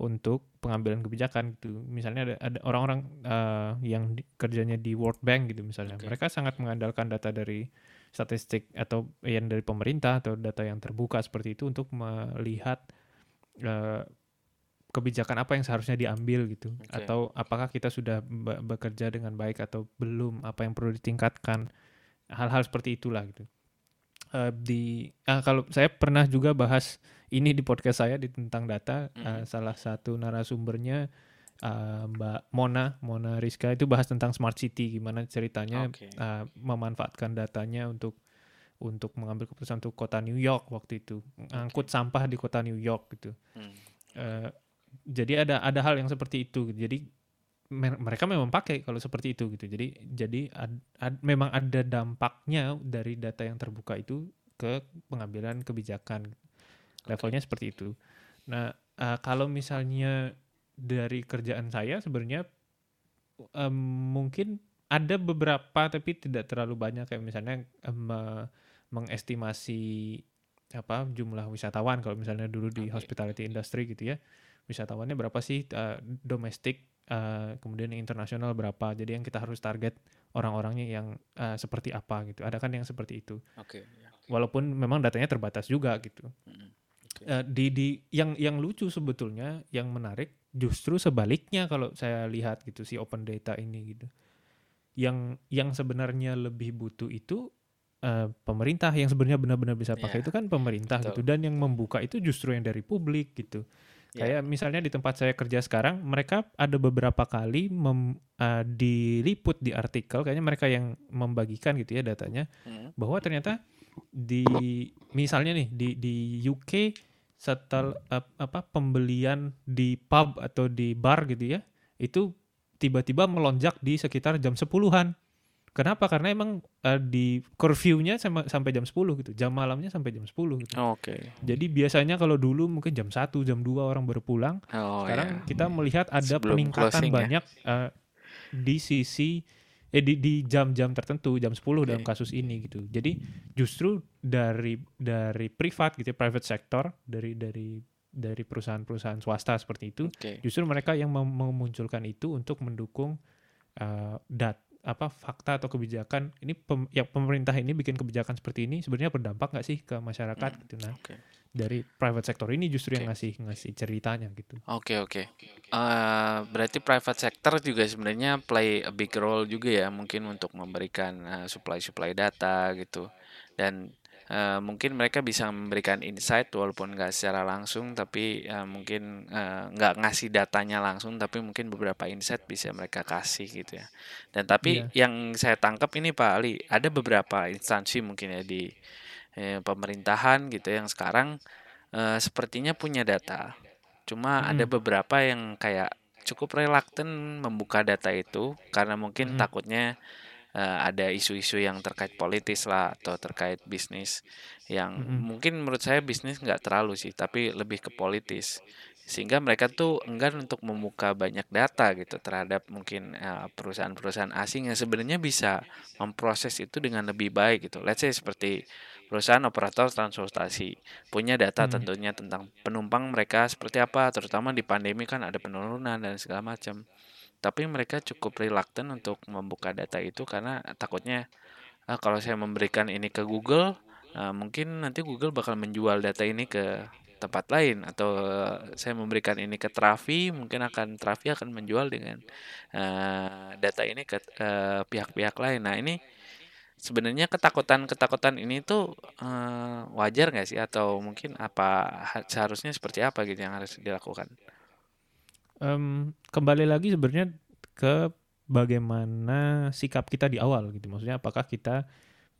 untuk pengambilan kebijakan gitu. Misalnya ada ada orang-orang eh, yang di- kerjanya di World Bank gitu misalnya. Oke. mereka sangat mengandalkan data dari statistik atau yang dari pemerintah atau data yang terbuka seperti itu untuk melihat eh, kebijakan apa yang seharusnya diambil gitu Oke. atau apakah kita sudah be- bekerja dengan baik atau belum apa yang perlu ditingkatkan hal-hal seperti itulah gitu Eh, di ah, kalau saya pernah juga bahas ini di podcast saya di tentang data eh, Mhm. salah satu narasumbernya eh, Mbak Mona Mona Rizka itu bahas tentang smart city gimana ceritanya Oke. eh, memanfaatkan datanya untuk untuk mengambil keputusan untuk kota New York waktu itu angkut sampah di kota New York gitu Hmm. Eh, jadi ada ada hal yang seperti itu. Jadi me- mereka memang pakai kalau seperti itu gitu. Jadi jadi ad- ad- memang ada dampaknya dari data yang terbuka itu ke pengambilan kebijakan levelnya seperti itu. Nah, uh, kalau misalnya dari kerjaan saya sebenarnya um, mungkin ada beberapa tapi tidak terlalu banyak. Kayak misalnya um, mengestimasi apa jumlah wisatawan kalau misalnya dulu di Oke. hospitality industry gitu ya wisatawannya berapa sih uh, domestik uh, kemudian yang internasional berapa jadi yang kita harus target orang-orangnya yang uh, seperti apa gitu ada kan yang seperti itu Oke. ya. walaupun memang datanya terbatas juga gitu. Eh, di di yang yang lucu sebetulnya yang menarik justru sebaliknya kalau saya lihat gitu si open data ini gitu yang yang sebenarnya lebih butuh itu eh, pemerintah yang sebenarnya benar-benar bisa pakai Iya, itu kan pemerintah betul. gitu dan yang membuka itu justru yang dari publik gitu Iya. kayak misalnya di tempat saya kerja sekarang mereka ada beberapa kali mem, eh, diliput di artikel kayaknya mereka yang membagikan gitu ya datanya Mm. bahwa ternyata di misalnya nih di di UK setel ap- apa pembelian di pub atau di bar gitu ya itu tiba-tiba melonjak di sekitar jam 10-an. Kenapa? Karena emang eh, di curfew-nya sampai jam 10 gitu. Jam malamnya sampai jam 10 gitu. Oke. Jadi biasanya kalau dulu mungkin jam 1, jam 2 orang baru pulang. Oh Sekarang ya. kita melihat ada Sebelum peningkatan ya. banyak eh, di sisi eh di di jam-jam tertentu, jam 10 dalam Oke. kasus ini gitu. Jadi justru dari dari privat gitu, ya, private sector dari dari dari perusahaan-perusahaan swasta seperti itu, Oke. justru mereka yang mem- memunculkan itu untuk mendukung eh, dat apa fakta atau kebijakan ini pem, ya pemerintah ini bikin kebijakan seperti ini sebenarnya berdampak nggak sih ke masyarakat Hmm, gitu nah Oke. dari private sector ini justru yang Oke. ngasih ngasih ceritanya gitu Oke oke. Eh, berarti private sector juga sebenarnya play a big role juga ya mungkin untuk memberikan eh, supply-supply data gitu dan eh, mungkin mereka bisa memberikan insight walaupun nggak secara langsung tapi eh, mungkin eh, nggak ngasih datanya langsung tapi mungkin beberapa insight bisa mereka kasih gitu ya. Dan tapi yang saya tangkap ini Pak Ali ada beberapa instansi mungkin ya di eh, pemerintahan gitu yang sekarang eh, sepertinya punya data. Cuma ada Mm-mm. beberapa yang kayak cukup reluctant membuka data itu karena mungkin Mm-mm. takutnya eh, ada isu-isu yang terkait politis lah atau terkait bisnis yang Mm-mm. mungkin menurut saya bisnis nggak terlalu sih tapi lebih ke politis sehingga mereka tuh enggan untuk membuka banyak data gitu terhadap mungkin eh, perusahaan-perusahaan asing yang sebenarnya bisa memproses itu dengan lebih baik gitu. Let's say seperti perusahaan operator transportasi punya data Hmm. tentunya tentang penumpang mereka seperti apa, terutama di pandemi kan ada penurunan dan segala macam. Tapi mereka cukup reluctant untuk membuka data itu karena takutnya "Ah, kalau saya memberikan ini ke Google, ah, mungkin nanti Google bakal menjual data ini ke tempat lain atau eh, saya memberikan ini ke Trafi, mungkin akan Trafi akan menjual dengan eh, data ini ke pihak-pihak lain. Nah, ini sebenarnya ketakutan-ketakutan ini tuh eh, wajar nggak sih atau mungkin apa ha- seharusnya seperti apa gitu yang harus dilakukan? Em, kembali lagi sebenarnya ke bagaimana sikap kita di awal gitu. Maksudnya apakah kita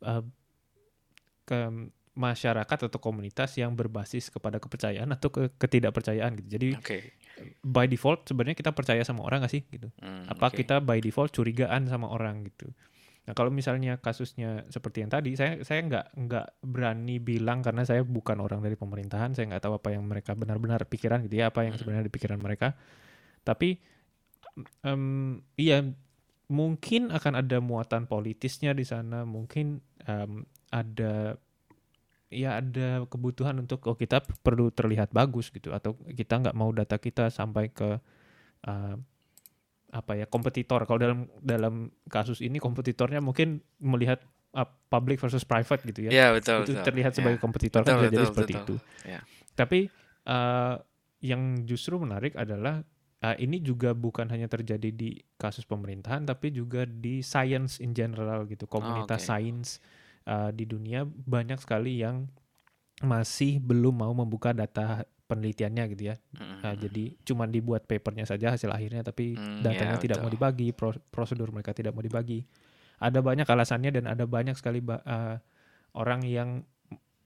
eh, ke masyarakat atau komunitas yang berbasis kepada kepercayaan atau ke ketidakpercayaan gitu. Jadi Oke. by default sebenarnya kita percaya sama orang gak sih gitu? Hmm, Apa oke. kita by default curigaan sama orang gitu? Nah kalau misalnya kasusnya seperti yang tadi, saya saya nggak nggak berani bilang karena saya bukan orang dari pemerintahan, saya nggak tahu apa yang mereka benar-benar pikiran gitu ya, apa yang Hmm. sebenarnya di pikiran mereka. Tapi em, iya mungkin akan ada muatan politisnya di sana, mungkin em, ada ya ada kebutuhan untuk oh kita perlu terlihat bagus gitu atau kita nggak mau data kita sampai ke eh, apa ya kompetitor kalau dalam dalam kasus ini kompetitornya mungkin melihat uh, public versus private gitu ya Ya betul itu betul. terlihat Ya. sebagai kompetitor Betul, kan bisa jadi betul, seperti betul. itu Ya. tapi uh, yang justru menarik adalah uh, ini juga bukan hanya terjadi di kasus pemerintahan tapi juga di science in general gitu komunitas sains uh, di dunia banyak sekali yang masih belum mau membuka data penelitiannya gitu ya Mm, Nah, mm, jadi cuman dibuat papernya saja hasil akhirnya tapi Hmm, datanya ya, tidak mau betul. dibagi, pro- prosedur mereka tidak mau dibagi. Ada banyak alasannya dan ada banyak sekali ba- eh, orang yang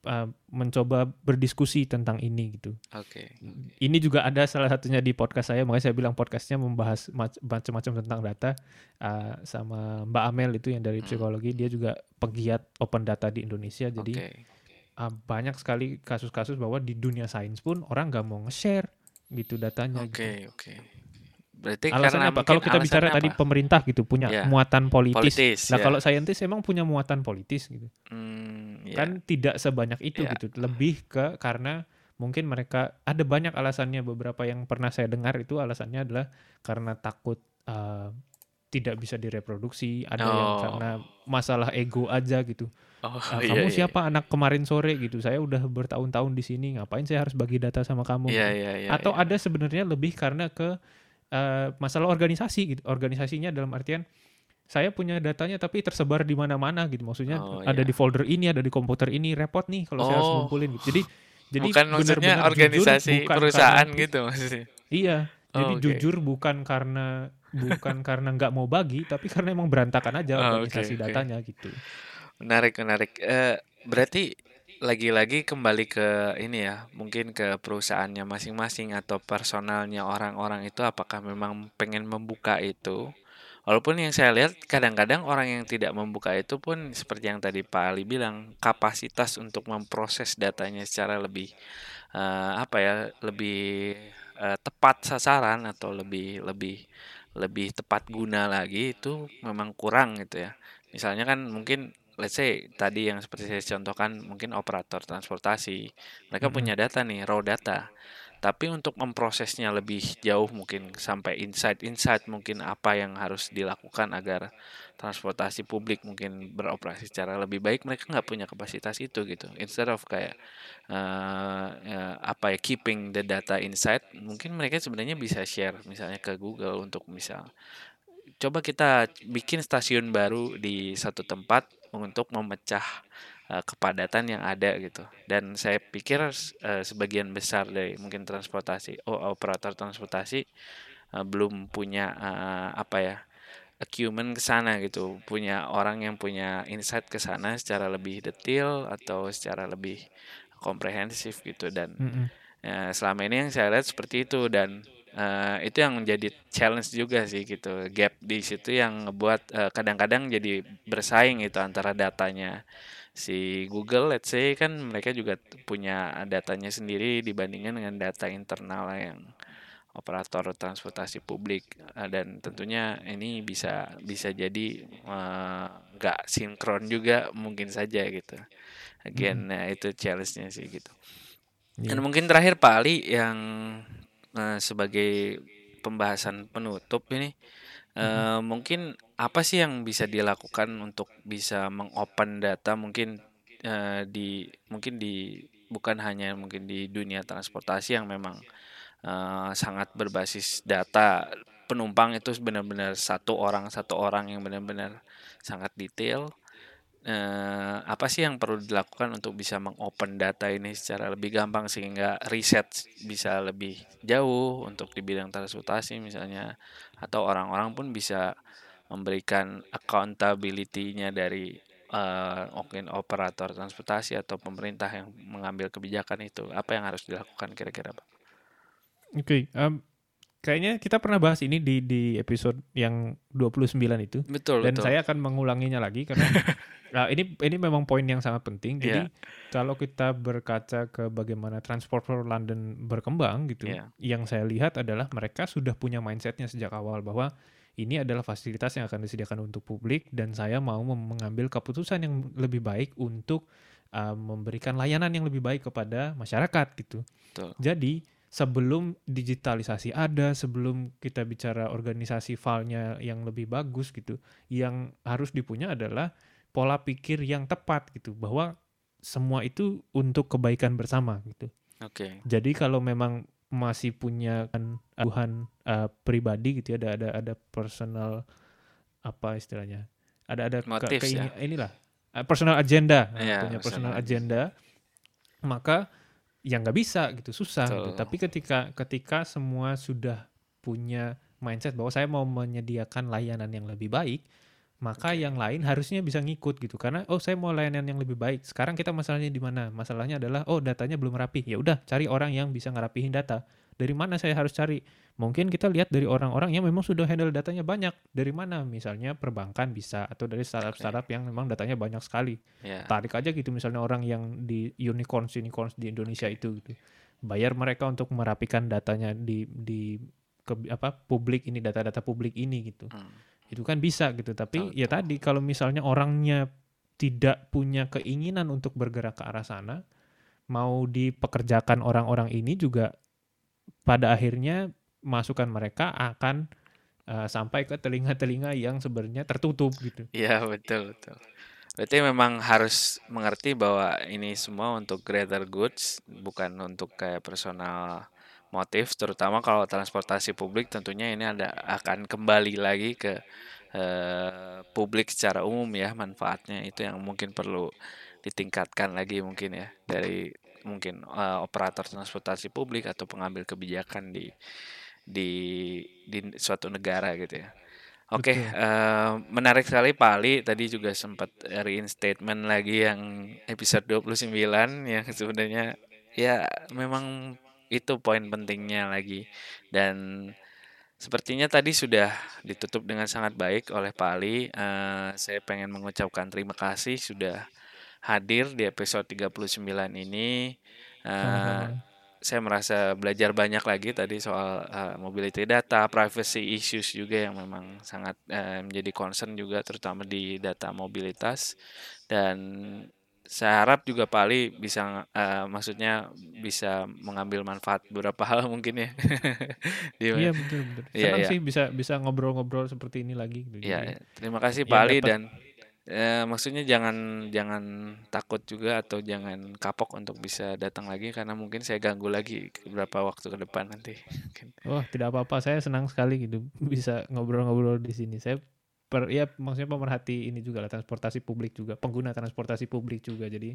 eh, mencoba berdiskusi tentang ini gitu. Oke. Ini juga ada salah satunya di podcast saya, makanya saya bilang podcastnya membahas mac- macam-macam tentang data eh, sama Mbak Amel itu yang dari Hmm. psikologi, dia juga pegiat open data di Indonesia. Jadi Oke. uh, banyak sekali kasus-kasus bahwa di dunia sains pun orang nggak mau nge-share gitu datanya. Oke, gitu. oke. Berarti Alasannya karena apa? Kalau kita bicara alasannya tadi apa? pemerintah gitu punya Ya. muatan politis. politis. Nah, ya. kalau saintis emang punya muatan politis gitu. Hmm, ya. Kan tidak sebanyak itu Ya. gitu. Lebih ke karena mungkin mereka ada banyak alasannya beberapa yang pernah saya dengar itu alasannya adalah karena takut uh, tidak bisa direproduksi, ada yang Oh. karena masalah ego aja gitu. Oh, Uh, iya, kamu iya. siapa anak kemarin sore gitu. Saya udah bertahun-tahun di sini, ngapain saya harus bagi data sama kamu? Iya, gitu. iya, iya. Atau iya. ada sebenarnya lebih karena ke uh, masalah organisasi gitu. Organisasinya dalam artian saya punya datanya tapi tersebar di mana-mana gitu. Maksudnya Oh, ada iya. di folder ini, ada di komputer ini, repot nih kalau saya harus Oh. ngumpulin gitu. Jadi jadi Bukan maksudnya benar-benar jujur organisasi bukan perusahaan karena- gitu maksudnya. Iya. Jadi Oh, oke. jujur bukan karena bukan karena nggak mau bagi, tapi karena emang berantakan aja Oh, organisasi oke. datanya gitu. Menarik, menarik. Eh, berarti lagi-lagi kembali ke ini ya, mungkin ke perusahaannya masing-masing atau personalnya orang-orang itu apakah memang pengen membuka itu. Walaupun yang saya lihat kadang-kadang orang yang tidak membuka itu pun seperti yang tadi Pak Ali bilang, kapasitas untuk memproses datanya secara lebih eh, apa ya, lebih eh, tepat sasaran atau lebih lebih lebih tepat guna lagi itu memang kurang gitu ya. Misalnya kan mungkin let's say tadi yang seperti saya contohkan mungkin operator transportasi. Mereka Mm-mm. punya data nih raw data. Tapi untuk memprosesnya lebih jauh mungkin sampai insight-insight mungkin apa yang harus dilakukan agar transportasi publik mungkin beroperasi secara lebih baik mereka nggak punya kapasitas itu gitu. Instead of kayak eh, ya, apa ya keeping the data inside mungkin mereka sebenarnya bisa share misalnya ke Google untuk misal coba kita bikin stasiun baru di satu tempat untuk memecah uh, kepadatan yang ada gitu. Dan saya pikir uh, sebagian besar dari mungkin transportasi, oh operator transportasi uh, belum punya uh, apa ya acumen ke sana gitu, punya orang yang punya insight ke sana secara lebih detail atau secara lebih komprehensif gitu dan Mm-mm. Ya, selama ini yang saya lihat seperti itu dan eh, itu yang menjadi challenge juga sih gitu. Gap di situ yang ngebuat eh, kadang-kadang jadi bersaing itu antara datanya si Google let's say kan mereka juga punya datanya sendiri dibandingkan dengan data internal yang operator transportasi publik Eh, dan tentunya ini bisa bisa jadi nggak sinkron juga mungkin saja gitu. Again, nah itu challenge-nya sih gitu. Iya. Dan mungkin terakhir Pak Ali yang eh, sebagai pembahasan penutup ini eh, mungkin apa sih yang bisa dilakukan untuk bisa mengopen data? Mungkin eh, di mungkin di bukan hanya mungkin di dunia transportasi yang memang eh, sangat berbasis data penumpang itu benar-benar satu orang satu orang yang benar-benar sangat detail eh, apa sih yang perlu dilakukan untuk bisa mengopen data ini secara lebih gampang sehingga riset bisa lebih jauh untuk di bidang transportasi misalnya atau orang-orang pun bisa memberikan accountability-nya dari eh, mungkin operator transportasi atau pemerintah yang mengambil kebijakan itu apa yang harus dilakukan kira-kira Pak? Oke, em, kayaknya kita pernah bahas ini di di episode yang 29 itu. Betul Dan betul. saya akan mengulanginya lagi karena nah, ini ini memang poin yang sangat penting. Jadi Iya. kalau kita berkaca ke bagaimana Transporter London berkembang gitu, Iya. yang saya lihat adalah mereka sudah punya mindsetnya sejak awal bahwa ini adalah fasilitas yang akan disediakan untuk publik dan saya mau mengambil keputusan yang lebih baik untuk uh, memberikan layanan yang lebih baik kepada masyarakat gitu. Betul. Jadi sebelum digitalisasi ada, sebelum kita bicara organisasi filenya yang lebih bagus gitu, yang harus dipunya adalah pola pikir yang tepat gitu, bahwa semua itu untuk kebaikan bersama gitu. Oke. Jadi kalau memang masih punya kan kebutuhan uh, pribadi gitu ya, ada ada ada personal apa istilahnya, ada ada ke- Motives ya. inilah uh, personal agenda, Nah, Iya, punya personal agenda, maka ya nggak bisa gitu susah. gitu. Betul. Tapi ketika ketika semua sudah punya mindset bahwa saya mau menyediakan layanan yang lebih baik, maka Oke. yang lain harusnya bisa ngikut gitu karena oh saya mau layanan yang lebih baik. Sekarang kita masalahnya di mana? Masalahnya adalah oh datanya belum rapi. Ya udah cari orang yang bisa ngerapihin data. dari mana saya harus cari? Mungkin kita lihat dari orang-orang yang memang sudah handle datanya banyak. Dari mana? Misalnya perbankan bisa atau dari startup-startup yang memang datanya banyak sekali. Ya. Tarik aja gitu misalnya orang yang di unicorns unicorns di Indonesia itu gitu. Bayar mereka untuk merapikan datanya di di ke apa publik ini data-data publik ini gitu. Hmm. Itu kan bisa gitu. Tapi ya tadi kalau misalnya orangnya tidak punya keinginan untuk bergerak ke arah sana, mau dipekerjakan orang-orang ini juga pada akhirnya masukan mereka akan uh, sampai ke telinga-telinga yang sebenarnya tertutup gitu. Iya betul betul. Berarti memang harus mengerti bahwa ini semua untuk greater goods, bukan untuk kayak personal motif. Terutama kalau transportasi publik, tentunya ini ada akan kembali lagi ke eh, publik secara umum ya manfaatnya itu yang mungkin perlu ditingkatkan lagi mungkin ya dari mungkin eh, operator transportasi publik atau pengambil kebijakan di di di suatu negara gitu ya. Oke, Betul. eh, menarik sekali Pak Ali tadi juga sempat reinstatement lagi yang episode 29 yang sebenarnya ya memang itu poin pentingnya lagi dan sepertinya tadi sudah ditutup dengan sangat baik oleh Pak Ali. Eh, saya pengen mengucapkan terima kasih sudah hadir di episode 39 ini. Sama-sama. saya merasa belajar banyak lagi tadi soal uh, mobility data, privacy issues juga yang memang sangat uh, menjadi concern juga terutama di data mobilitas dan saya harap juga Pak Ali bisa uh, maksudnya bisa mengambil manfaat beberapa hal mungkin ya. Iya betul betul. Iya, Senang iya. sih bisa bisa ngobrol-ngobrol seperti ini lagi gitu. Iya, Jadi ya. terima kasih ya Pak Ali dapat dan eh, maksudnya jangan jangan takut juga atau jangan kapok untuk bisa datang lagi karena mungkin saya ganggu lagi beberapa waktu ke depan nanti. Mungkin. Oh, tidak apa-apa. Saya senang sekali gitu bisa ngobrol-ngobrol di sini. Saya per ya maksudnya pemerhati ini juga lah transportasi publik juga, pengguna transportasi publik juga. Jadi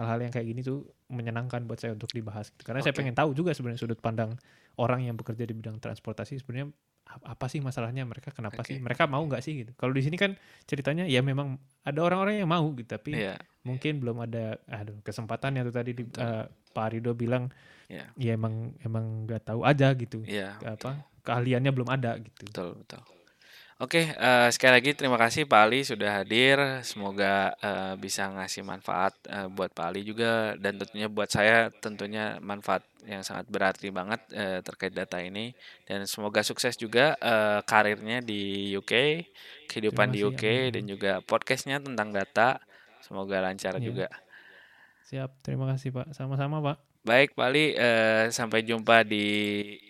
hal-hal yang kayak gini tuh menyenangkan buat saya untuk dibahas gitu. Karena saya Oke. pengen tahu juga sebenarnya sudut pandang orang yang bekerja di bidang transportasi sebenarnya apa sih masalahnya mereka kenapa Oke. sih mereka mau nggak sih gitu kalau di sini kan ceritanya ya memang ada orang-orang yang mau gitu tapi Iya, mungkin belum ada aduh kesempatan ya tuh tadi di, eh, Pak Rido bilang Iya. ya emang emang nggak tahu aja gitu iya. apa keahliannya belum ada gitu Betul, betul. Oke, eh, sekali lagi terima kasih Pak Ali sudah hadir. Semoga eh, bisa ngasih manfaat eh, buat Pak Ali juga dan tentunya buat saya tentunya manfaat yang sangat berarti banget eh, terkait data ini dan semoga sukses juga eh, karirnya di UK, kehidupan di UK dan juga podcastnya tentang data. Semoga lancar Iya. juga. siap terima kasih Pak sama-sama Pak Baik, Pak Ali, eh, sampai jumpa di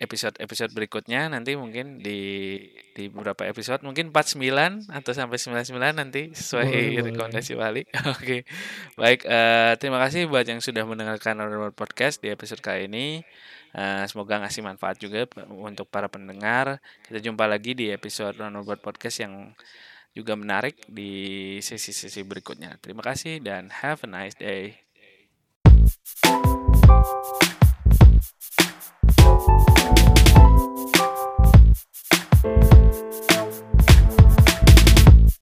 episode-episode berikutnya. Nanti mungkin di di beberapa episode, mungkin 49 atau sampai 99 nanti sesuai Boleh, rekomendasi Pak Ali. Oke, baik. eh, terima kasih buat yang sudah mendengarkan Roundabout Podcast di episode kali ini. Eh, semoga ngasih manfaat juga untuk para pendengar. Kita jumpa lagi di episode Roundabout Podcast yang juga menarik di sesi-sesi berikutnya. Terima kasih dan have a nice day. Thank you.